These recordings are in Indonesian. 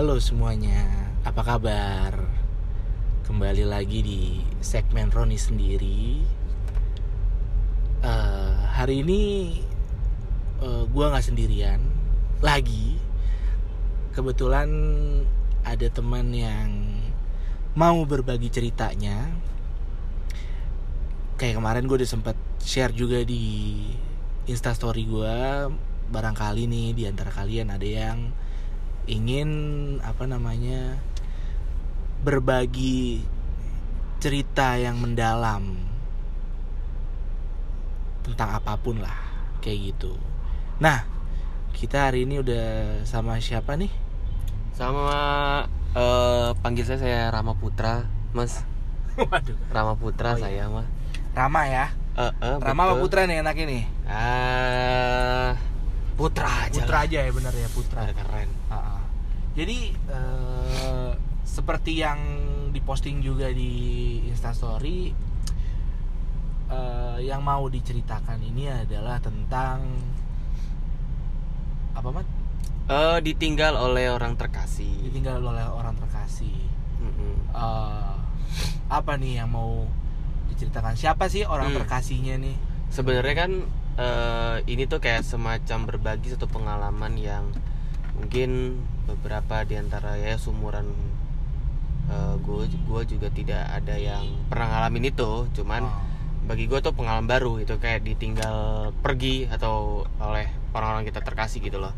Halo semuanya, apa kabar? Kembali lagi di segmen Roni sendiri. Eh, hari ini eh, gua nggak sendirian lagi. Kebetulan ada teman yang mau berbagi ceritanya. Kayak kemarin gue udah sempat share juga di instastory gue. Barangkali nih di antara kalian ada yang ingin apa namanya berbagi cerita yang mendalam tentang apa pun lah kayak gitu. Nah, kita hari ini udah sama siapa nih? Sama eh, panggil saya saya Rama Putra, Mas. Waduh, Rama Putra Oh, iya. saya mah. Rama ya. Eh, eh, Rama apa. Putra nih enak ini? Ah, Putra aja. Putra lah. aja ya benar ya Putra. Keren. Ah, ah. Jadi eh, seperti yang diposting juga di Instastory, eh, yang mau diceritakan ini adalah tentang apa mat? Eh, ditinggal oleh orang terkasih. Ditinggal oleh orang terkasih. Eh, apa nih yang mau diceritakan? Siapa sih orang Hmm. terkasihnya nih? Sebenarnya kan eh, ini tuh kayak semacam berbagi satu pengalaman yang mungkin beberapa di antara ya sumuran gue gue juga tidak ada yang pernah ngalamin itu, cuman Oh. bagi gue tuh pengalaman baru itu kayak ditinggal pergi atau oleh orang-orang kita terkasih gitu loh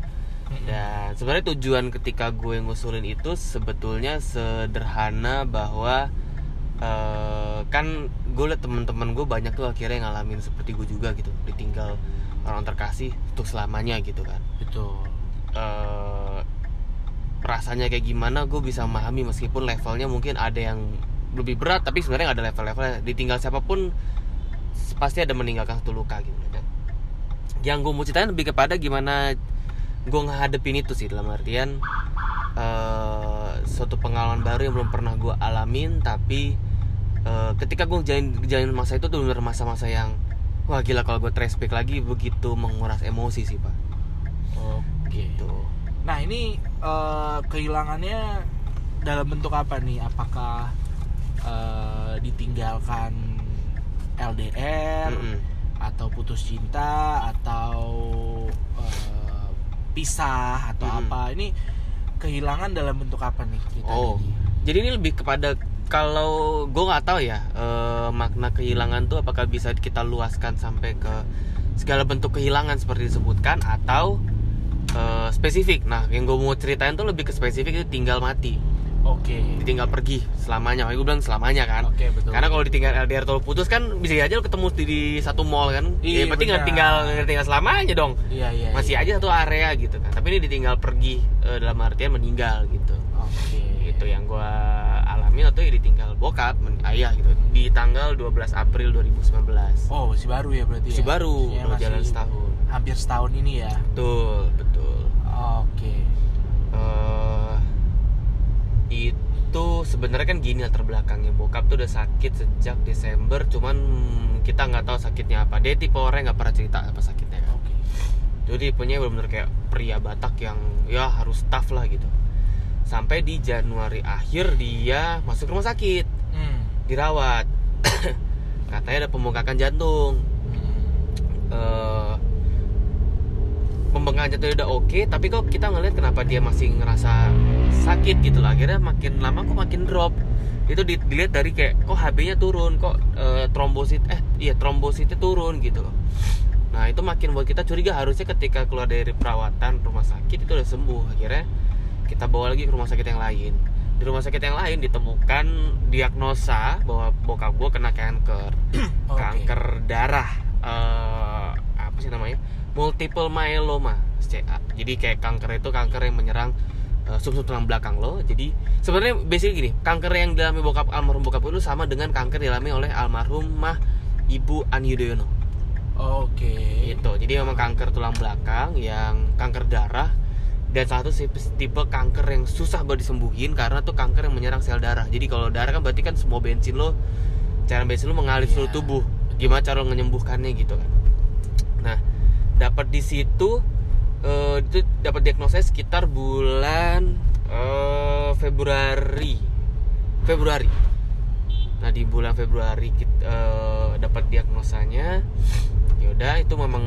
dan sebenarnya tujuan ketika gue ngusulin itu sebetulnya sederhana bahwa eh, kan gue liat temen-temen gue banyak tuh akhirnya yang ngalamin seperti gue juga gitu ditinggal orang terkasih untuk selamanya gitu kan Betul. Eh rasanya kayak gimana gue bisa memahami meskipun levelnya mungkin ada yang lebih berat tapi sebenarnya ada level-levelnya ditinggal siapa pun pasti ada meninggalkan satu luka gitu kan. Yang gue mau ceritain lebih kepada gimana gue ngehadepin itu sih dalam artian eh suatu pengalaman baru yang belum pernah gue alamin tapi eh, ketika gue jalanin, jalanin masa itu tuh bener masa-masa yang wah gila kalau gue flashback lagi begitu menguras emosi sih pak. Gitu Nah ini eh, kehilangannya dalam bentuk apa nih? Apakah eh, ditinggalkan LDR Mm-mm. atau putus cinta atau eh, pisah atau Mm-mm. apa? Ini kehilangan dalam bentuk apa nih ceritanya? Oh, nih? jadi ini lebih kepada kalau gue nggak tahu ya eh, makna kehilangan tuh apakah bisa kita luaskan sampai ke segala bentuk kehilangan seperti disebutkan atau eh, spesifik. Nah, yang gue mau ceritain tuh lebih ke spesifik itu tinggal mati, Oke. ditinggal pergi selamanya. Makanya gue bilang selamanya kan. Oke betul. Karena kalau ditinggal LDR atau putus kan bisa aja lo ketemu di, di satu mall kan. Iya, ya, berarti nggak tinggal nggak tinggal selamanya dong. Iya iya. Masih iya. aja satu area gitu kan. Tapi ini ditinggal pergi eh, dalam artian meninggal gitu Oke. itu yang gua alami atau ya ditinggal bokap men- ayah gitu di tanggal 12 April 2019 Oh masih baru ya berarti. masih ya? baru Maksudnya udah jalan setahun Hampir setahun ini ya. betul betul Oke. Eh, itu sebenarnya kan gini latar belakangnya bokap tuh udah sakit sejak Desember cuman kita nggak tahu sakitnya apa dia tipe orang nggak pernah cerita apa sakitnya kan Oke. jadi punya benar-benar kayak pria Batak yang ya harus tough lah gitu sampai di Januari akhir dia masuk rumah sakit Hmm. dirawat katanya ada pembengkakan jantung Hmm. eh pembengkakan jantung udah oke. Tapi kok kita ngeliat kenapa dia masih ngerasa sakit gitu lah. Akhirnya makin lama kok makin drop. Itu di- dilihat dari kayak kok HB-nya turun kok eh, trombosit eh iya trombositnya turun gitu loh. Nah itu makin buat kita curiga. Harusnya ketika keluar dari perawatan rumah sakit itu udah sembuh. Akhirnya kita bawa lagi ke rumah sakit yang lain. Di rumah sakit yang lain ditemukan diagnosa bahwa bokap gue kena kanker. Oke. kanker darah eh, apa sih namanya multiple myeloma CA jadi kayak kanker itu kanker yang menyerang eh, sumsum tulang belakang lo. Jadi sebenarnya basically gini kanker yang dialami bokap almarhum bokap itu sama dengan kanker dialami oleh almarhumah ibu Ani Yudhoyono. Oke. gitu. Jadi memang kanker tulang belakang yang kanker darah dan satu tipe kanker yang susah banget disembuhin karena tuh kanker yang menyerang sel darah. Jadi kalau darah kan berarti kan semua bensin lo cairan bensin lo mengalir Iya. seluruh tubuh. Gimana cara lo menyembuhkannya gitu kan. Nah dapat di situ eh, itu dapat diagnosa sekitar bulan eh, Februari. Februari. Nah di bulan Februari kita eh, dapat diagnosanya. Yaudah itu memang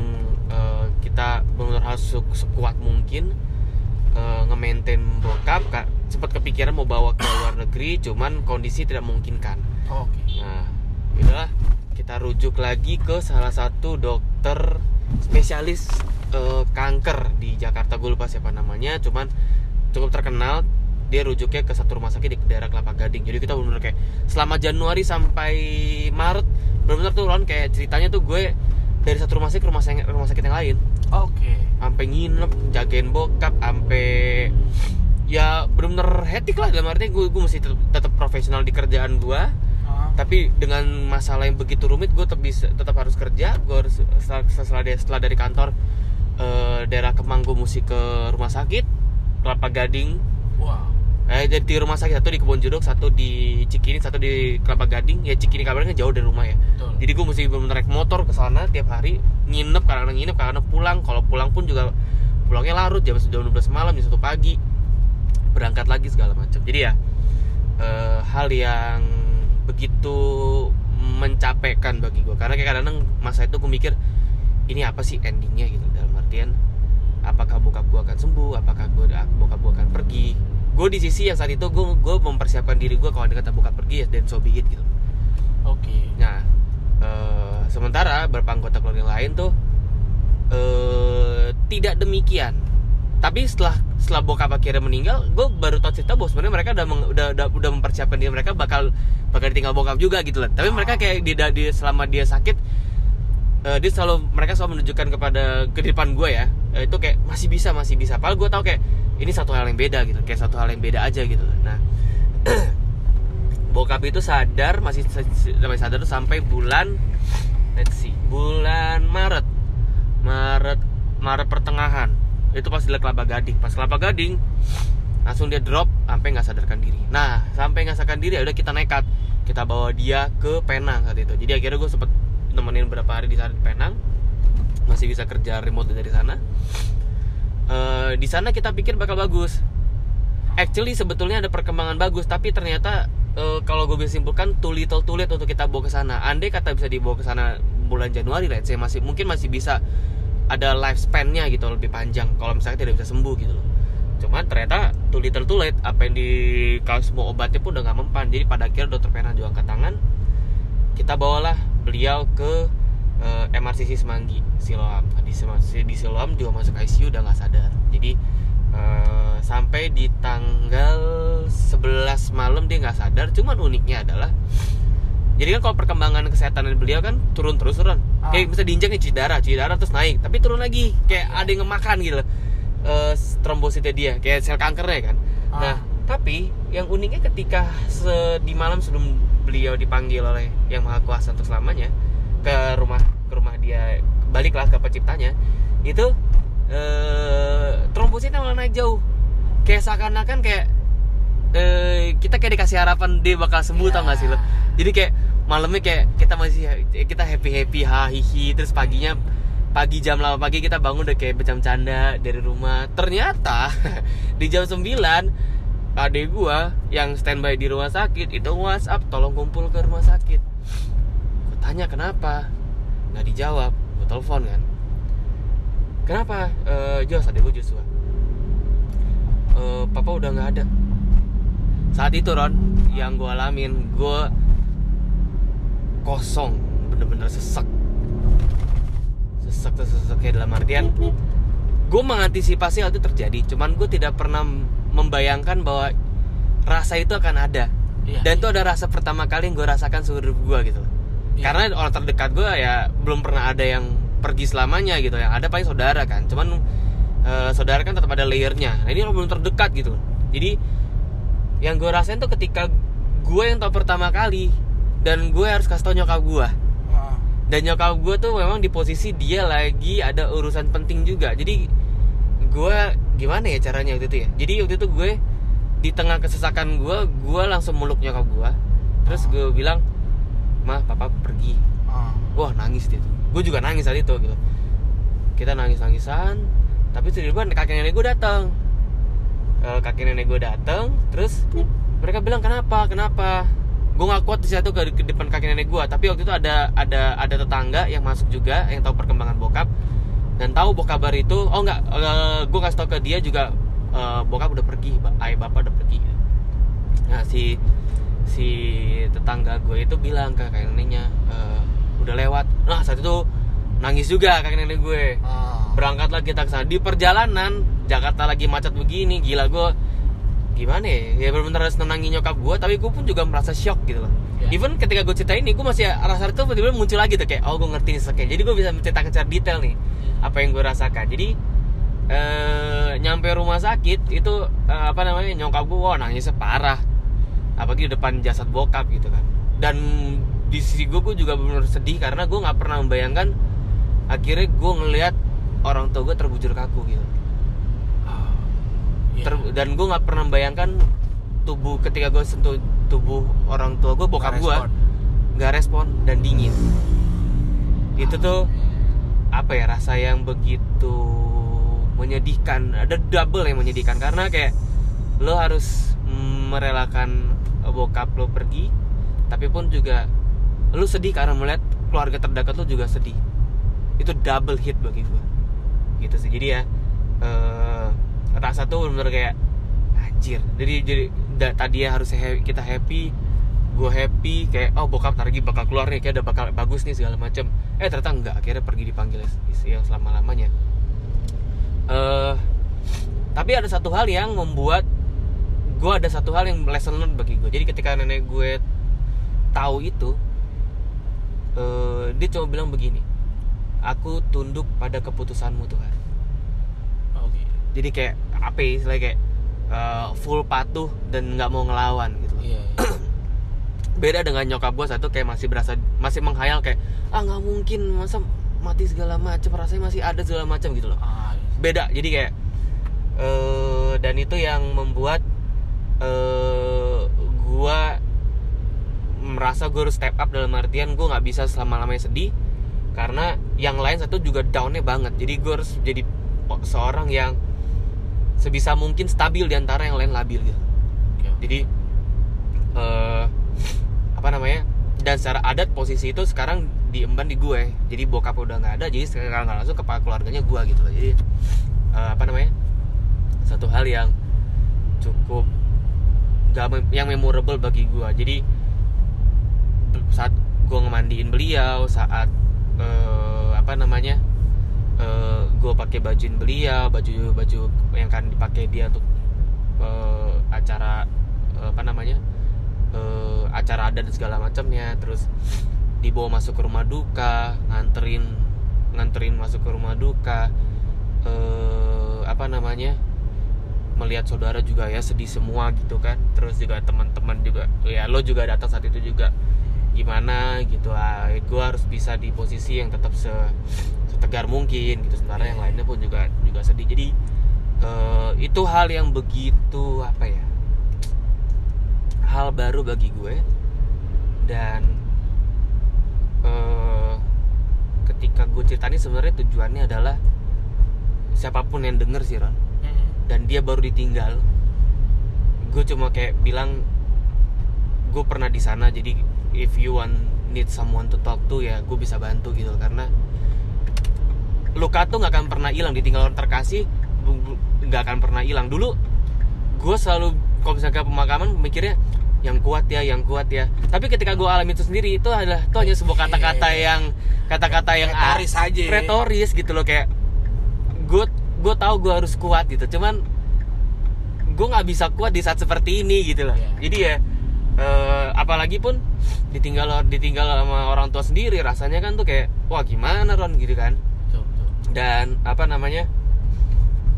eh, kita benar harus se- sekuat mungkin eh, nge-maintain bokap Kak. sempat kepikiran mau bawa ke luar negeri cuman kondisi tidak memungkinkan. Oke. Nah, yaudahlah kita rujuk lagi ke salah satu dokter spesialis eh, kanker di Jakarta. Gue lupa siapa namanya, cuman cukup terkenal. Dia rujuknya ke satu rumah sakit di daerah Kelapa Gading. Jadi kita benar-benar kayak selama Januari sampai Maret benar-benar tuh Ron kayak ceritanya tuh gue dari satu rumah sakit ke rumah sakit, rumah sakit yang lain oke sampai nginep jagain bokap sampai ya benar-benar hektik lah dalam artinya gue gue mesti tetap, tetap profesional di kerjaan gue tapi dengan masalah yang begitu rumit gue tetap bisa tetap harus kerja. Gue harus setelah setelah, dari- setelah dari kantor eh, daerah Kemang gue mesti ke rumah sakit Kelapa Gading. Wow eh jadi di rumah sakit satu di Kebon Juduk satu di Cikini satu di Kelapa Gading. Ya Cikini kabarnya kan jauh dari rumah ya. Betul. Jadi gue mesti bener naik motor ke sana tiap hari nginep kadang-kadang nginep kadang-kadang pulang. Kalau pulang pun juga pulangnya larut jam jam 12 malam jam 1 pagi. Berangkat lagi segala macam. Jadi ya eh, hal yang begitu mencapaikan bagi gue karena kayak kadang-kadang masa itu gue mikir ini apa sih endingnya? Gitu. Dalam artian apakah bokap gue akan sembuh? Apakah gue bokap gue akan pergi? Gue di sisi yang saat itu gue gue mempersiapkan diri gue kalau ada kata bokap pergi ya dan so be it gitu. Oke. Nah, eh, sementara beberapa anggota keluarga lain tuh eh, tidak demikian. Tapi setelah setelah bokap akhirnya meninggal, gue baru tahu cerita bahwa sebenarnya mereka udah, meng- udah udah udah mempersiapkan diri mereka bakal bakal ditinggal bokap juga gitu loh. Tapi mereka kayak di, di selama dia sakit, eh, dia selalu mereka selalu menunjukkan kepada ke depan gue ya, eh, itu kayak masih bisa masih bisa. Padahal gue tahu kayak ini satu hal yang beda gitu, kayak satu hal yang beda aja gitu. Nah, bokap itu sadar masih sampai sadar tuh sampai bulan let's see bulan Maret Maret Maret pertengahan itu pas di Kelapa Gading. Pas Kelapa Gading langsung dia drop sampai nggak sadarkan diri. Nah sampai nggak sadarkan diri ya udah kita nekat. Kita bawa dia ke Penang saat itu. Jadi akhirnya gue sempet nemenin beberapa hari di sana di Penang. Masih bisa kerja remote dari sana. Eh, di sana kita pikir bakal bagus. Actually sebetulnya ada perkembangan bagus tapi ternyata eh, kalau gue bisa simpulkan too little too late untuk kita bawa ke sana. Andai kata bisa dibawa ke sana bulan Januari let's say masih mungkin masih bisa ada lifespan-nya gitu lebih panjang. Kalau misalnya tidak bisa sembuh gitu loh. Cuman ternyata too little too late. Apa yang di kalau semua obatnya pun udah nggak mempan. Jadi pada akhirnya dokter Pena juga angkat tangan. Kita bawalah beliau ke eh, MRCC Semanggi Siloam. Di, di Siloam juga masuk ICU udah nggak sadar. Jadi eh, sampai di tanggal 11 malam dia nggak sadar. Cuman uniknya adalah jadi kan kalau perkembangan kesehatan beliau kan turun terus turun. Ah. kayak bisa diinjak nih cuci darah cuci darah terus naik. Tapi turun lagi kayak ada yang ngemakan gitu loh. Eh, trombositnya dia kayak sel kankernya kan. Ah. nah tapi yang uniknya ketika se- di malam sebelum beliau dipanggil oleh yang maha kuasa untuk selamanya ke rumah ke rumah dia baliklah ke penciptanya itu eh trombositnya malah naik jauh. Kayak seakan-akan kayak eh kita kayak dikasih harapan dia bakal sembuh tau gak sih lo? Jadi kayak malamnya kayak kita masih kita happy happy hahihi terus paginya pagi jam 8 pagi kita bangun udah kayak bercanda dari rumah. Ternyata di jam 9 adek gua yang standby di rumah sakit itu WhatsApp tolong kumpul ke rumah sakit. Gue tanya kenapa? Nggak dijawab gue telepon kan. Kenapa? Eh Jos adek gue Joshua. Eh, papa udah nggak ada. Saat itu Ron yang gue alamin gue kosong bener-bener sesek sesek tuh sesek kayak dalam artian gue mengantisipasi hal itu terjadi cuman gue tidak pernah membayangkan bahwa rasa itu akan ada Iya, dan iya. itu ada rasa pertama kali yang gue rasakan seumur hidup gue gitu. Iya. karena orang terdekat gue ya belum pernah ada yang pergi selamanya gitu yang ada paling saudara kan cuman eh, saudara kan tetap ada layernya nah ini orang belum terdekat gitu jadi yang gue rasain tuh ketika gue yang tau pertama kali dan gue harus kasih tau nyokap gue. Dan nyokap gue tuh memang di posisi dia lagi ada urusan penting juga. Jadi gue gimana ya caranya waktu itu ya? Jadi waktu itu gue di tengah kesesakan gue gue langsung meluk nyokap gue. Terus gue bilang mah papa pergi. Ah. wah nangis dia tuh. Gue juga nangis saat itu gitu. Kita nangis nangisan tapi tiba-tiba kakek nenek gue datang eh, kakek nenek gue dateng terus mereka bilang kenapa? Kenapa gue nggak kuat di situ ke, ke depan kakek nenek gue tapi waktu itu ada ada ada tetangga yang masuk juga yang tahu perkembangan bokap. Dan tahu bokap kabar itu oh nggak eh, gue kasih tau ke dia juga eh, bokap udah pergi ayah bapak udah pergi. Nah si si tetangga gue itu bilang ke kakek neneknya "Eh, udah lewat. Nah saat itu nangis juga kakek nenek gue. Ah. berangkatlah kita ke sana di perjalanan Jakarta lagi macet begini gila gue gimana ya? Ya benar-benar harus nenangin nyokap gue tapi gue pun juga merasa shock gitu loh. Ya. even ketika gue cerita ini gue masih rasa itu tiba-tiba muncul lagi tuh kayak oh gue ngerti nih kayak jadi gue bisa menceritakan secara detail nih apa yang gue rasakan. Jadi eh nyampe rumah sakit itu eh, apa namanya nyokap gue wah nangisnya parah apalagi di depan jasad bokap gitu kan. Dan di sisi gue gue juga benar sedih karena gue nggak pernah membayangkan akhirnya gue ngelihat orang tua gue terbujur kaku gitu. Iya. Ter- dan gue nggak pernah membayangkan tubuh ketika gue sentuh tubuh orang tua gue bokap gue nggak respon dan dingin. Itu tuh apa ya rasa yang begitu menyedihkan ada double yang menyedihkan. Karena kayak lo harus merelakan bokap lo pergi tapi pun juga lo sedih karena melihat keluarga terdekat lo juga sedih. Itu double hit bagi gue gitu sih. Jadi ya rasa tuh bener kayak anjir jadi jadi da- tadi ya harus kita happy gue happy kayak oh bokap lagi bakal keluar nih kayak udah bakal bagus nih segala macem. Eh ternyata enggak akhirnya pergi dipanggil istri yang selama lamanya eh tapi ada satu hal yang membuat gue ada satu hal yang lesson learned bagi gue jadi ketika nenek gue tahu itu eh dia cuma bilang begini aku tunduk pada keputusanmu Tuhan. Oke. jadi kayak apa ya istilahnya kayak eh, full patuh dan nggak mau ngelawan gitu Iya. iya. beda dengan nyokap gue satu kayak masih berasa masih menghayal kayak ah nggak mungkin masa mati segala macam rasanya masih ada segala macam gitu loh Ah, iya. beda jadi kayak eh dan itu yang membuat eh gua merasa gue harus step up dalam artian gue nggak bisa selama lamanya sedih karena yang lain satu juga downnya banget jadi gue harus jadi seorang yang sebisa mungkin stabil di antara yang lain labil gitu. Oke. jadi eh apa namanya dan secara adat posisi itu sekarang diemban di gue. Jadi bokap udah nggak ada jadi sekarang nggak langsung ke keluarganya gue gitu loh. Jadi eh, apa namanya satu hal yang cukup gak yang memorable bagi gue. Jadi saat gue ngemandiin beliau saat eh, apa namanya eh, gue pakai bajuin beliau baju baju yang kan dipakai dia untuk eh, acara eh, apa namanya eh, acara adat dan segala macamnya. Terus dibawa masuk ke rumah duka nganterin nganterin masuk ke rumah duka eh, apa namanya melihat saudara juga ya sedih semua gitu kan. Terus juga teman-teman juga ya lo juga datang saat itu juga. Gimana gitu ah gue harus bisa di posisi yang tetap se setegar mungkin gitu. Sementara yang lainnya pun juga juga sedih. Jadi eh, itu hal yang begitu apa ya hal baru bagi gue. Dan eh, ketika gue cerita ini sebenarnya tujuannya adalah siapa pun yang denger sih Ron. Mm-mm. dan dia baru ditinggal. Gue cuma kayak bilang gue pernah di sana jadi if you want need someone to talk to ya gue bisa bantu gitu. Karena luka tuh nggak akan pernah hilang ditinggal orang terkasih nggak akan pernah hilang dulu gue selalu kalau misalnya ke pemakaman mikirnya yang kuat ya yang kuat ya tapi ketika gue alami itu sendiri itu adalah itu hanya sebuah kata-kata yang kata-kata yang Retoris aja. retoris gitu loh kayak gue gue tahu gue harus kuat gitu cuman gue nggak bisa kuat di saat seperti ini gitu loh Iya. jadi ya eh, apalagi pun ditinggal ditinggal sama orang tua sendiri rasanya kan tuh kayak wah gimana Ron gitu kan. Dan apa namanya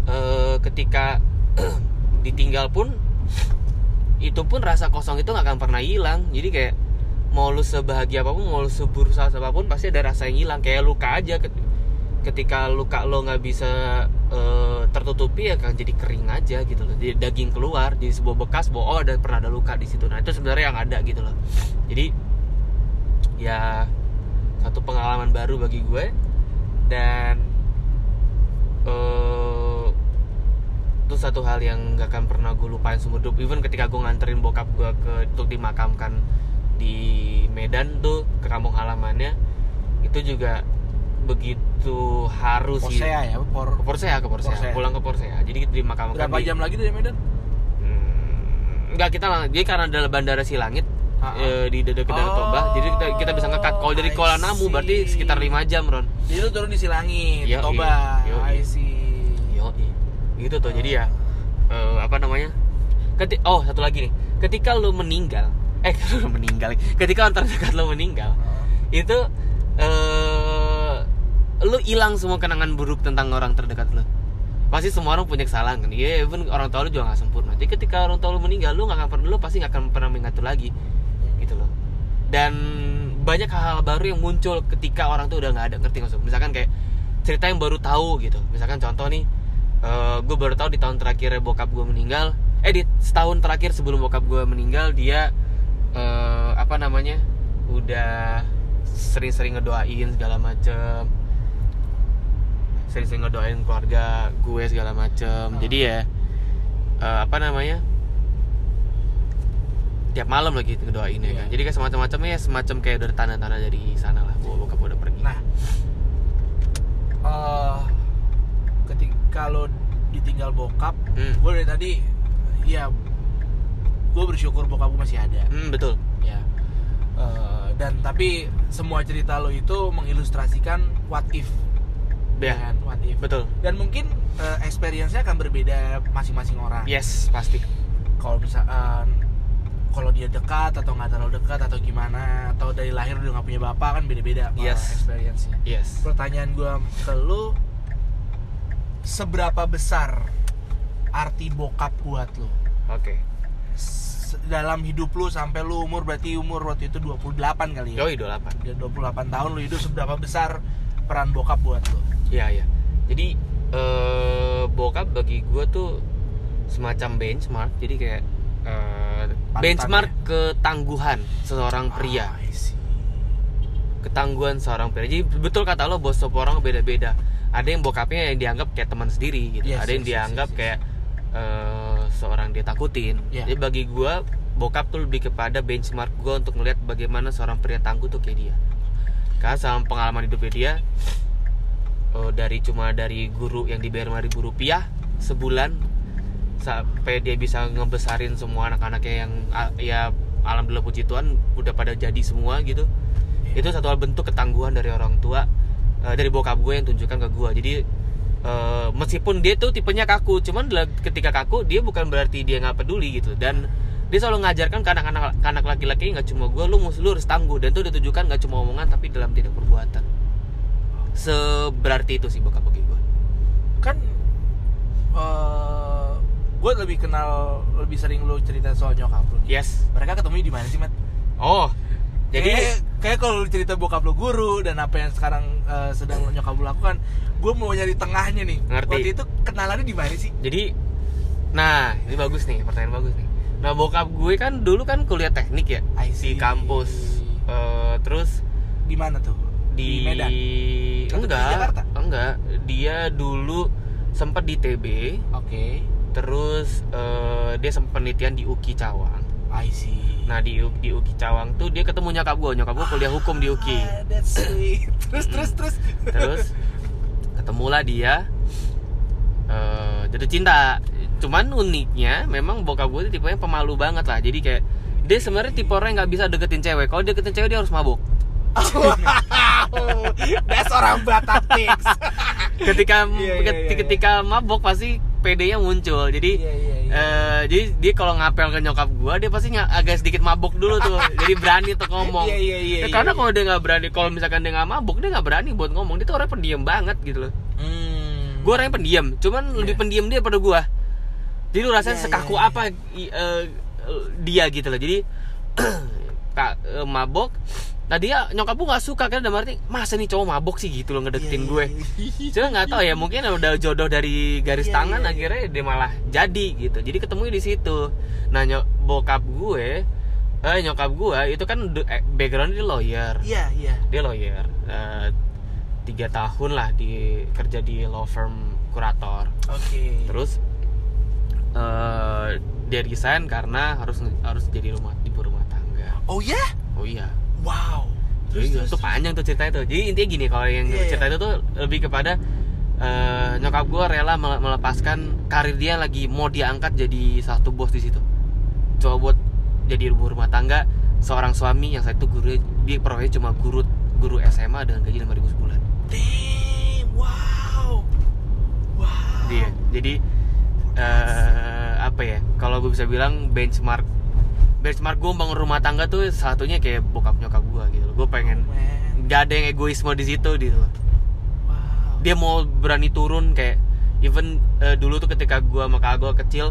eh, ketika ditinggal pun itu pun rasa kosong itu nggak akan pernah hilang. Jadi kayak mau lu sebahagia apa pun mau lu seberusaha apa pun pasti ada rasa yang hilang. Kayak luka aja ket- ketika luka lo nggak bisa eh, tertutupi ya kan jadi kering aja gitu loh. Jadi daging keluar jadi sebuah bekas bahwa oh ada pernah ada luka di situ. Nah itu sebenarnya yang ada gitu loh. Jadi ya satu pengalaman baru bagi gue. Dan eh, itu satu hal yang gak akan pernah gue lupain seumur hidup even ketika gue nganterin bokap gue ke untuk dimakamkan di Medan tuh ke kampung halamannya itu juga begitu harus sih. Porsea ya por ke Porsea ke Porsea, Porsea. pulang ke Porsea. Jadi kita dimakamkan berapa di, jam lagi dari Medan? Hmm, enggak kita lang- jadi karena adalah bandara Silangit Eh, di dekat Danau Toba jadi kita kita bisa ngekat kalau dari Kuala Namu berarti sekitar 5 jam Ron jadi lu turun di Silangit Yoi, Toba yoi. I see Yo, gitu tuh. Jadi ya eh, apa namanya? Keti oh, satu lagi nih. Ketika lu meninggal, eh lu meninggal, ketika orang terdekat lu meninggal, itu eh lu hilang semua kenangan buruk tentang orang terdekat lu. Pasti semua orang punya kesalahan kan. Iya, even orang tua lu juga gak sempurna. Jadi ketika orang tua lu meninggal, lu gak akan pernah lu pasti gak akan pernah mengingat itu lagi. Gitu loh. Dan banyak hal-hal baru yang muncul ketika orang tuh udah nggak ada ngerti maksud? Misalkan kayak cerita yang baru tahu gitu. Misalkan contoh nih gue baru tahu di tahun terakhir bokap gue meninggal. Eh di setahun terakhir sebelum bokap gue meninggal dia eh, apa namanya udah sering-sering ngedoain segala macem. Sering-sering ngedoain keluarga gue segala macem. Hmm. jadi ya eh, apa namanya tiap malam lagi ngedoain ya Iya. kan jadi kayak semacam-macamnya ya semacam kayak udah tanda-tanda dari sana lah bahwa bokap gue udah pergi. Nah eh ketika lo ditinggal bokap Hmm. gue dari tadi ya gue bersyukur bokap gue masih ada. Hmm, betul. Ya. Eh, dan tapi semua cerita lo itu mengilustrasikan what if. Ya, kan? What if. Betul. Dan mungkin eh, experience-nya akan berbeda masing-masing orang. Yes pasti. Kalau misalkan kalau dia dekat atau nggak terlalu dekat atau gimana atau dari lahir udah nggak punya bapak kan beda-beda Yes. experience-nya. Yes. Pertanyaan gue ke lu seberapa besar arti bokap buat lu? Oke. S- dalam hidup lu sampai lu umur berarti umur waktu itu 28 kali ya? Yoi 28 Udah 28 tahun lu hidup seberapa besar peran bokap buat lu? Iya iya. Jadi eh, bokap bagi gue tuh semacam benchmark. Jadi kayak eh, benchmark ya? ketangguhan seorang pria. Ah, I see. Ketangguhan seorang pria. Jadi betul kata lo bos setiap orang beda-beda. Ada yang bokapnya yang dianggap kayak teman sendiri gitu. Yes, Ada yang yes, dianggap yes, yes. kayak eh, seorang dia takutin. Iya. Jadi bagi gue bokap tuh lebih kepada benchmark gue untuk melihat bagaimana seorang pria tangguh tuh kayak dia. Karena sama pengalaman hidupnya dia eh, dari cuma dari guru yang dibayar 5 ribu rupiah sebulan sampai dia bisa ngebesarin semua anak-anaknya yang ya alhamdulillah puji Tuhan udah pada jadi semua gitu. Iya. itu satu hal bentuk ketangguhan dari orang tua eh, dari bokap gue yang tunjukkan ke gue. Jadi eh, meskipun dia tuh tipenya kaku cuman ketika kaku dia bukan berarti dia nggak peduli gitu. Dan dia selalu ngajarkan ke anak-anak anak laki-laki nggak cuma gue lu lu harus tangguh. Dan itu ditujukan nggak cuma omongan tapi dalam tindak perbuatan. Seberarti itu sih bokap bagi gue. Kan eh gue lebih kenal lebih sering lu cerita soal nyokap lu nih. yes. Mereka ketemu di mana sih Matt? oh jadi kayak, kayak kalau cerita bokap lu guru dan apa yang sekarang eh, sedang nyokap lu lakukan gue mau nyari tengahnya nih. Ngerti. waktu itu kenalannya di mana sih? Jadi nah ini bagus nih pertanyaan bagus nih. Nah bokap gue kan dulu kan kuliah teknik ya di kampus. Eh, terus di mana tuh? di, Medan? Atau di enggak Jakarta? enggak. Dia dulu sempat di TB oke terus eh, dia sempat penelitian di UKI Cawang. I see. Nah di di UKI Cawang tuh dia ketemu nyokap gue nyokap gue kuliah hukum di UKI. Ah, that's sweet. Terus terus terus. Terus ketemulah dia eh jatuh cinta. Cuman uniknya memang bokap gue itu tipenya pemalu banget lah. Jadi kayak dia sebenarnya tipe orang yang nggak bisa deketin cewek. Kalau deketin cewek dia harus mabuk. Wow. That's orang Batak tips ketika Iya, iya, ket- iya, iya. ketika mabok pasti PD-nya muncul jadi Iya, iya, iya. eh, jadi dia kalau ngapel ke nyokap gua dia pasti agak sedikit mabok dulu tuh jadi berani untuk ngomong Iya, iya, iya, Ya, iya, karena iya. kalau dia nggak berani kalau misalkan dia nggak mabok dia nggak berani buat ngomong dia tuh orang pendiam banget gitu loh hmm. gue orangnya pendiam cuman lebih Iya. pendiam dia pada gue jadi lu rasanya Iya, sekaku iya. apa eh, dia gitu loh jadi eh, mabok nah dia nyokap gue nggak suka kan? Dalam arti masa nih cowok mabok sih? Gitu loh ngedeketin Iya, gue. iya, cuma nggak tahu ya mungkin udah jodoh dari garis Iya, tangan iya, iya. akhirnya dia malah jadi gitu. Jadi ketemu di situ. Nah nyok bokap gue eh nyokap gue itu kan eh, background dia lawyer. Iya iya. Dia lawyer eh, tiga tahun lah di kerja di law firm kurator. Oke. Terus eh, dia resign karena harus harus jadi rumah ibu rumah tangga. Oh ya? oh iya Wow. Iya, itu panjang tuh ceritanya tuh. Jadi intinya gini, kalau yang Iya, cerita iya. itu tuh lebih kepada eh, nyokap gue rela mele- melepaskan karir dia lagi mau diangkat jadi satu bos di situ. Coba buat jadi ibu rumah tangga, seorang suami yang saya itu guru dia profesinya cuma guru guru SMA dengan gaji 5000 sebulan. Damn. Wow. Wow. Dia. Jadi eh, apa ya? Kalau gue bisa bilang benchmark benchmark gue bangun rumah tangga tuh satunya kayak bokap nyokap gue gitu. Gue pengen Man. nggak ada yang egoisme di situ gitu loh. Wow. dia mau berani turun kayak even eh, dulu tuh ketika gua sama kakak gua kecil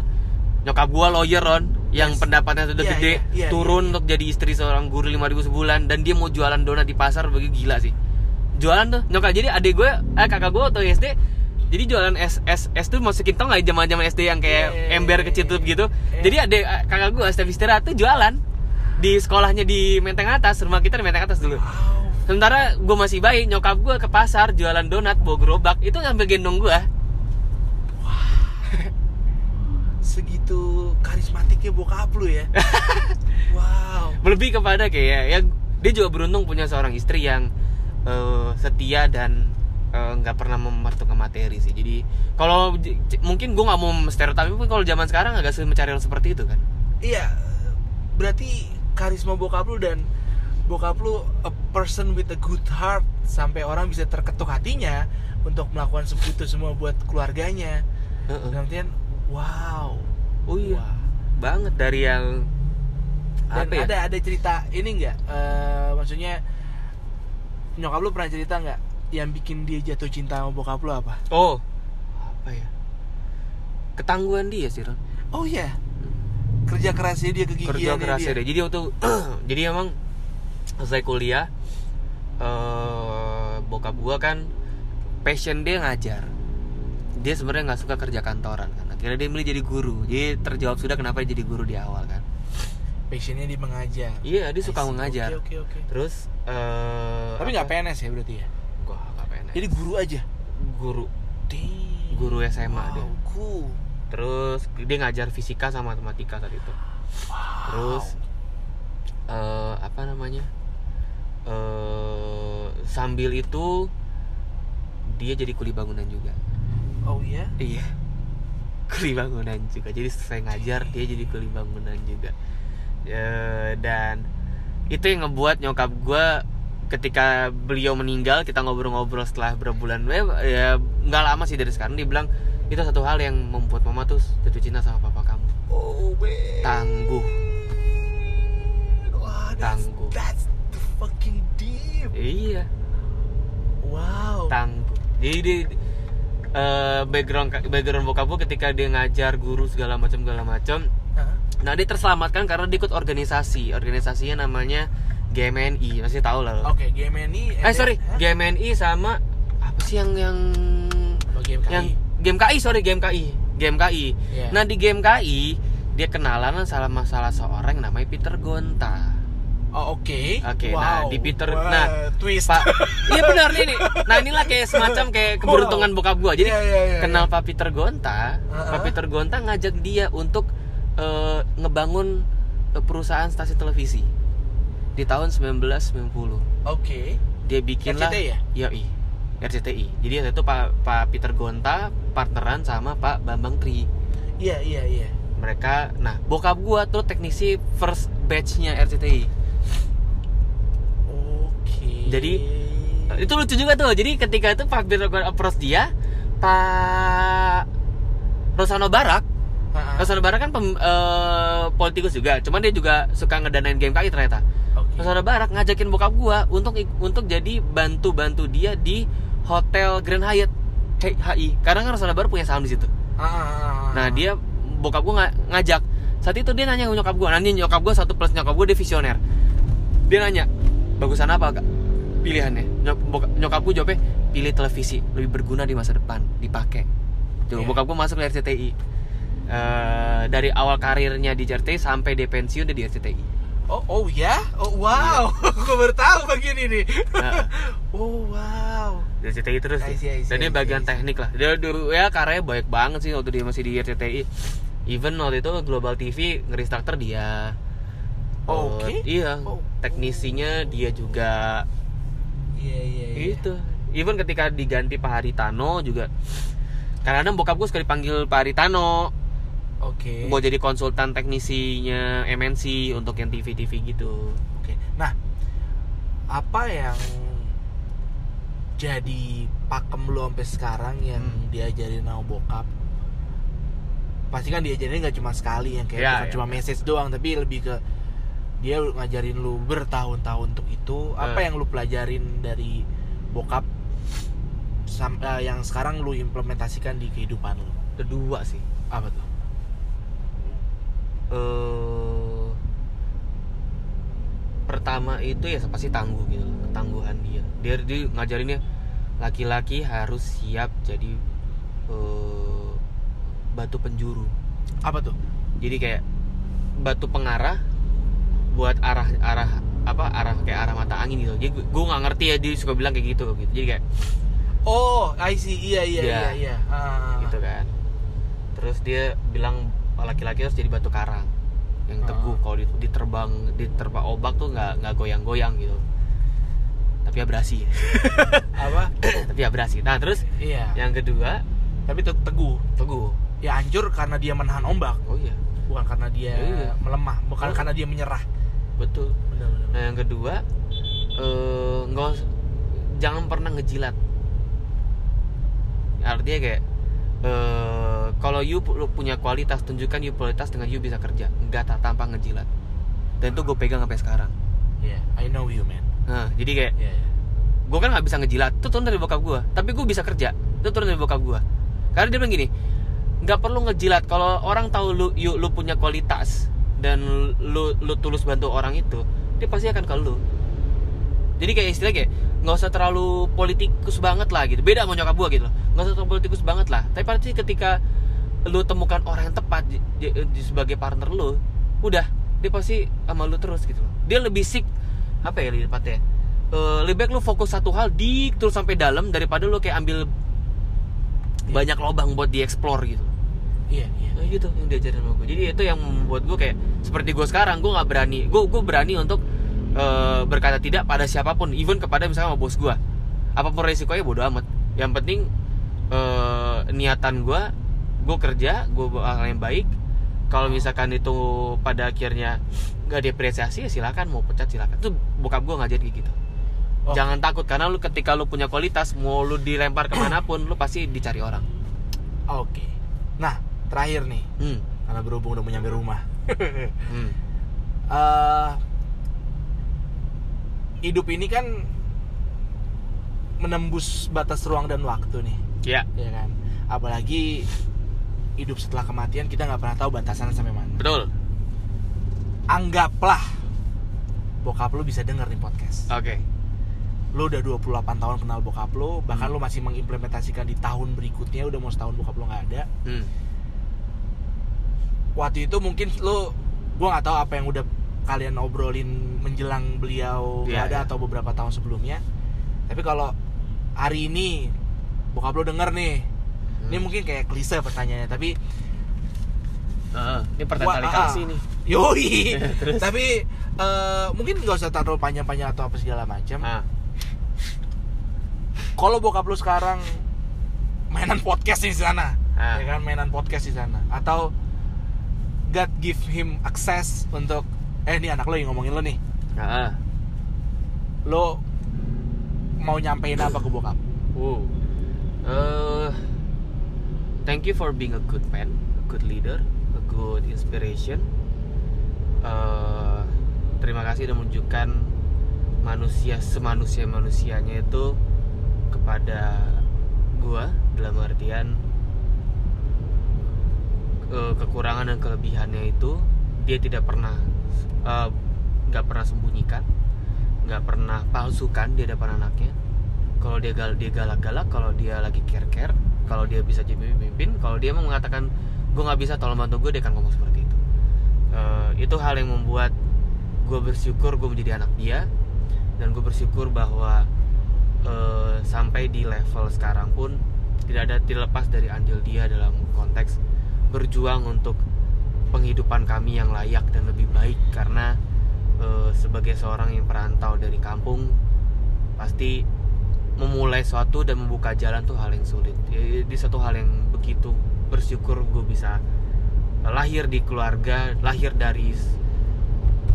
nyokap gua lawyer Ron yang Yes. pendapatnya sudah Iya, gede iya, iya, turun iya. untuk jadi istri seorang guru 5000 sebulan dan dia mau jualan donat di pasar bagi gila sih jualan tuh nyokap jadi adik gue eh kakak gue waktu SD jadi jualan es es es tuh masukin tau nggak zaman zaman SD yang kayak Iya, iya, ember iya, kecil iya. tuh gitu Iya. jadi adik eh, kakak gue setiap istirahat tuh jualan di sekolahnya di Menteng Atas rumah kita di Menteng Atas dulu Wow. Sementara gue masih bayi, nyokap gue ke pasar jualan donat, bawa gerobak, itu ngambil gendong gue. Segitu karismatiknya bokap lu ya. wow. Lebih kepada kayak ya dia juga beruntung punya seorang istri yang eh, setia dan eh, nggak pernah memertukan materi sih. Jadi kalau mungkin gue nggak mau stereotip, tapi kalau zaman sekarang agak sulit mencari seperti itu kan. Iya. Berarti karisma bokap lu dan bokap lu a person with a good heart sampai orang bisa terketuk hatinya untuk melakukan itu semua buat keluarganya. Artian, wow. Oh iya, Wah. banget dari yang Dan apa ya? ada ada cerita ini nggak? Eh, maksudnya nyokap lu pernah cerita nggak yang bikin dia jatuh cinta sama bokap lu apa? Oh, apa ya? Ketangguhan dia sih Ron. Oh iya. Kerja kerasnya dia kegigihannya kerja kerasnya dia. deh jadi waktu jadi emang selesai kuliah eh bokap gua kan passion dia ngajar dia sebenarnya nggak suka kerja kantoran kan akhirnya dia milih jadi guru jadi terjawab sudah kenapa dia jadi guru di awal kan Passionnya dia mengajar. iya dia suka. Mengajar Oke oke oke. terus eh Tapi nggak? PNS ya berarti ya? Jadi guru aja. guru. Damn. guru SMA wow, dia. Cool. terus dia ngajar fisika sama matematika saat itu. Terus eh apa namanya? Eh sambil itu dia jadi kuli bangunan juga. Oh iya. iya. Kuli bangunan juga. Jadi saya ngajar dia jadi kuli bangunan juga. Eh, dan itu yang ngebuat nyokap gue ketika beliau meninggal kita ngobrol-ngobrol setelah berbulan eh, ya nggak lama sih dari sekarang dia bilang itu satu hal yang membuat mama tuh jatuh cinta sama papa kamu Oh man. tangguh Wah, that's, Tangguh. that's the fucking deep. iya Wow. tangguh jadi dia eh, background background bokap gue ketika dia ngajar guru segala macam segala macam Hah? nah dia terselamatkan karena dia ikut organisasi organisasinya namanya GMNI masih tahu lah lo. Oke, GMNI. eh sorry Hah? GMNI sama apa sih yang yang GMKI. yang GMKI sorry GMKI GMKI Iya. nah di GMKI dia kenalan sama salah seorang yang namanya Peter Gonta Oh, oke. Oke, nah, di Peter- Wah, nah, twist. Pak, iya benar nih, nih. Nah inilah kayak semacam kayak keberuntungan bokap gua. Jadi Iya, iya, iya, kenal. Pak Peter Gonta, Uh-uh. Pak Peter Gonta ngajak dia untuk eh, ngebangun eh, perusahaan stasiun televisi di tahun 1990. Oke. Dia bikinlah RCTI ya? Yoi, RCTI. Jadi waktu itu Pak Pak Peter Gonta partneran sama Pak Bambang Tri. Iya, iya, iya. Mereka, nah bokap gua tuh teknisi first batch-nya RCTI. Oke. Jadi, itu lucu juga tuh jadi ketika itu Pak Peter Gonta approach dia Pak Rosano Barak. Rosano Barak kan pem- eh, politikus juga cuman dia juga suka ngedanain GMKI ternyata Rosano Barak ngajakin bokap gua untuk untuk jadi bantu-bantu dia di Hotel Grand Hyatt HI karena kan Rosano Barak punya saham di situ. Ah, ah, ah. nah dia bokap gua nga- ngajak. Saat itu dia nanya ke nyokap gua nanti nyokap gua satu plus nyokap gua dia visioner. Dia nanya bagusan apa kak? Pilihannya. Nyok, nyokap gua jawabnya pilih televisi lebih berguna di masa depan. Dipakai. Tuh, Iya. bokap gua masuk ke RCTI Eh, dari awal karirnya di RCTI sampai dia pensiun dia di RCTI Oh, oh ya? Oh, wow. Gue baru tahu bagian ini. Nah, oh, wow. RCTI terus I sih. see, I see, dan dia bagian teknik lah dia dulu ya karyanya baik banget sih waktu dia masih di RCTI even waktu itu Global TV ngerestructure dia Oh, Eh, oke. iya Oh. teknisinya dia juga Iya iya iya. gitu even ketika diganti Pak Haritano juga kadang-kadang bokap gue suka dipanggil Pak Haritano Oke. mau jadi konsultan teknisinya MNC untuk yang TV-TV gitu Oke. Nah, apa yang jadi pakem lu sampai sekarang yang Hmm. diajarin sama bokap? Pasti kan diajarin nggak cuma sekali yang kayak Ya, ya, cuma message doang, tapi lebih ke dia ngajarin lu bertahun-tahun untuk itu. Apa Eh. yang lu pelajarin dari bokap sam- eh, yang sekarang lu implementasikan di kehidupan lu? kedua sih Apa tuh? Eh pertama itu ya pasti tangguh gitu loh, ketangguhan dia dia dia ngajarinnya laki-laki harus siap jadi eh, batu penjuru Apa tuh? jadi kayak batu pengarah buat arah arah apa arah kayak arah mata angin gitu jadi gue nggak ngerti ya dia suka bilang kayak gitu gitu jadi kayak Oh, I see. Iya iya Iya. iya iya. Ah. gitu kan terus dia bilang laki-laki harus jadi batu karang yang teguh Ah. kalau di- diterbang diterpa ombak tuh nggak nggak goyang-goyang gitu tapi abrasi Apa? tapi abrasi nah terus iya. yang kedua Tapi tetap teguh. teguh ya hancur karena dia menahan ombak oh iya bukan karena dia Iya. melemah bukan Oh. karena dia menyerah betul benar-benar nah yang kedua eh nggak jangan pernah ngejilat artinya kayak eh kalau you punya kualitas tunjukkan you kualitas dengan you bisa kerja. Nggak tak tanpa ngejilat. Dan itu gue pegang sampai sekarang. Ya I know you man. Nah jadi kayak ya gue kan nggak bisa ngejilat. Itu turun dari bokap gue tapi gue bisa kerja. Itu turun dari bokap gue karena dia bilang gini nggak perlu ngejilat. Kalau orang tahu lu you, lu punya kualitas dan lu lu tulus bantu orang itu dia pasti akan ke lu jadi kayak istilah kayak nggak usah terlalu politikus banget lah gitu. Beda sama nyokap gue gitu loh. Nggak usah terlalu politikus banget lah. Tapi pasti ketika lu temukan orang yang tepat di, di- di- sebagai partner lu udah dia pasti sama lu terus gitu loh. Dia lebih sik apa ya lebih tepatnya Eh, lebih baik lu fokus satu hal di terus sampai dalam daripada lu kayak ambil banyak lobang buat dieksplor gitu. Iya iya. Nah, gitu yang diajarin sama gue jadi itu yang membuat gue kayak seperti gue sekarang gue nggak berani gue gue berani untuk eh, berkata tidak pada siapa pun even kepada misalnya sama bos gue apa pun resikonya bodo amat. Yang penting eh, niatan gue gue kerja gue hal yang baik. Kalau misalkan itu pada akhirnya nggak diapresiasi ya silakan mau pecat silakan. Itu bokap gue ngajarin gitu. Oh. jangan takut karena lu ketika lu punya kualitas mau lu dilempar ke mana pun lu pasti dicari orang. Oke. Nah terakhir nih. Hmm. karena berhubung udah mau nyampe rumah. Hmm. Eh, hidup ini kan menembus batas ruang dan waktu nih. Ya. Ya kan? Apalagi hidup setelah kematian kita nggak pernah tahu batasannya sampai mana. Betul. Anggaplah bokap lu bisa denger nih podcast. Oke. Lu udah 28 tahun kenal bokap lu bahkan lu Hmm. masih mengimplementasikan di tahun berikutnya udah mau setahun bokap lu nggak ada. Hmm. waktu itu mungkin lu gua nggak tahu apa yang udah kalian obrolin menjelang beliau nggak Iya, ada iya. atau beberapa tahun sebelumnya. Tapi kalau hari ini bokap lu denger nih. Ini Hmm. mungkin kayak klise pertanyaannya tapi Heeh, ini pertanyaan kali ah, kasih nih. Yoi. Tapi eh, mungkin nggak usah terlalu panjang-panjang atau apa segala macam ah. Kalau bokap lu sekarang mainan podcast di sana Ah. ya kan? Mainan podcast di sana. Atau God give him access untuk eh ini anak lo yang ngomongin lo nih. Ah lo mau nyampein apa ke bokap? Wow. Eh, thank you for being a good man a good leader a good inspiration. Eh, terima kasih sudah menunjukkan manusia semanusia manusianya itu kepada gua dalam artian eh, kekurangan dan kelebihannya itu dia tidak pernah eh, nggak pernah sembunyikan nggak pernah palsukan di hadapan anaknya. Kalau dia gal dia galak-galak kalau dia lagi care-care kalau dia bisa jadi pemimpin kalau dia mau mengatakan gue nggak bisa tolong bantu gue dia akan ngomong seperti itu. Eh, itu hal yang membuat gue bersyukur gue menjadi anak dia dan gue bersyukur bahwa eh, sampai di level sekarang pun tidak ada tidak lepas dari andil dia dalam konteks berjuang untuk penghidupan kami yang layak dan lebih baik karena eh, sebagai seorang yang perantau dari kampung pasti memulai suatu dan membuka jalan tuh hal yang sulit. Ya, di satu hal yang begitu bersyukur gue bisa lahir di keluarga lahir dari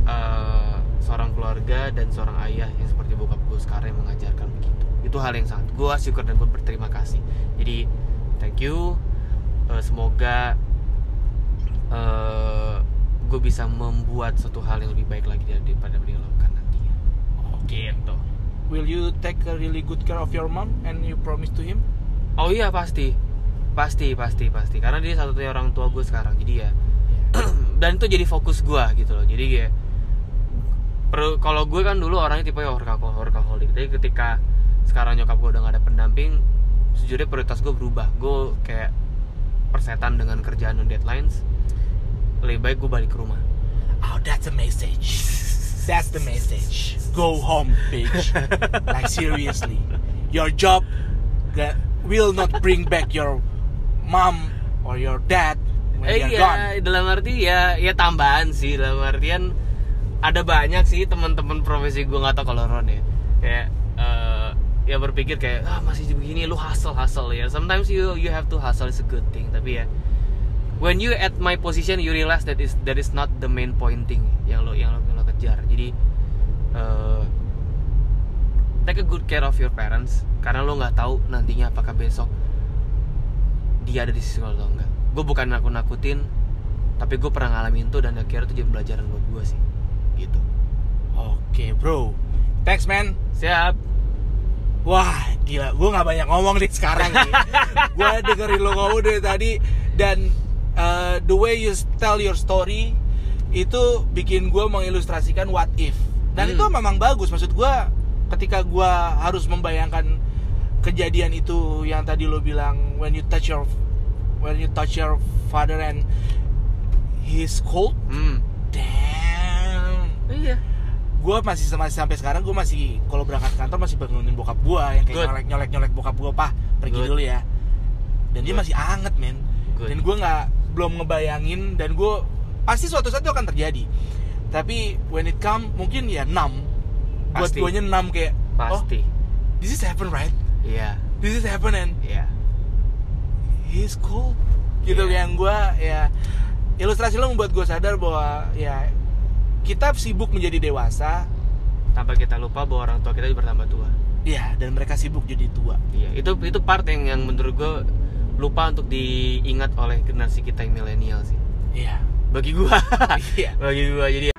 eh, seorang keluarga dan seorang ayah yang seperti bokap gue sekarang yang mengajarkan begitu. Itu hal yang sangat gue syukur dan gue berterima kasih. Jadi thank you. Eh, semoga eh, gue bisa membuat satu hal yang lebih baik lagi daripada beliau lakukan nantinya gitu. Will you take a really good care of your mom and you promise to him? oh iya pasti. Pasti pasti pasti. Karena dia satu-satunya orang tua gue sekarang jadi ya. Dan itu jadi fokus gue gitu loh. Jadi per- kalau gue kan dulu orangnya tipe workaholic workaholic tapi ketika sekarang nyokap gue udah gak ada pendamping sejujurnya prioritas gue berubah. Gue kayak persetan dengan kerjaan dan deadlines lebih baik gue balik ke rumah Oh, that's the message. That's the message. Go home, bitch. like seriously, your job that will not bring back your mom or your dad when eh gone. iya dalam arti ya ya tambahan sih dalam artian ada banyak sih teman-teman profesi gue nggak tahu kalau Ron ya kayak eh, ya berpikir kayak ah masih begini lu hustle hustle ya sometimes you you have to hustle is a good thing tapi ya when you at my position you realize that is that is not the main pointing yang lo yang lo, yang lo kejar jadi eh, take a good care of your parents karena lo nggak tahu nantinya apakah besok dia ada di sisi lo atau enggak gue bukan nakut nakutin tapi gue pernah ngalamin itu dan akhirnya itu jadi pelajaran buat gue sih gitu Oke, bro. Thanks, man. siap Wah, gila. Gue nggak banyak ngomong nih sekarang nih. gue dengerin lo ngomong dari tadi dan uh, the way you tell your story itu bikin gue mengilustrasikan what if. Dan Hmm. itu memang bagus. Maksud gue ketika gue harus membayangkan kejadian itu yang tadi lo bilang when you touch your when you touch your father and he's cold. hmm Damn iya gue masih masih sampai sekarang gue masih kalau berangkat kantor masih bangunin bokap gue yang kayak Good. nyolek nyolek nyolek bokap gue pah pergi Good. dulu ya dan dia Good. masih anget men Good. dan gue nggak belum ngebayangin dan gue pasti suatu saat itu akan terjadi. Tapi when it come mungkin ya enam. Buat Pasti. guanya enam kayak oh pasti. this is happen right? Iya. This is happen and iya. he's cool. Gitu Iya. yang gue ya ilustrasi lo membuat gue sadar bahwa ya kita sibuk menjadi dewasa. Tanpa kita lupa bahwa orang tua kita juga bertambah tua. Ya dan mereka sibuk jadi tua. Iya itu itu part yang yang menurut gue lupa untuk diingat oleh generasi kita yang milenial sih Iya. bagi gua Iya. bagi gua jadi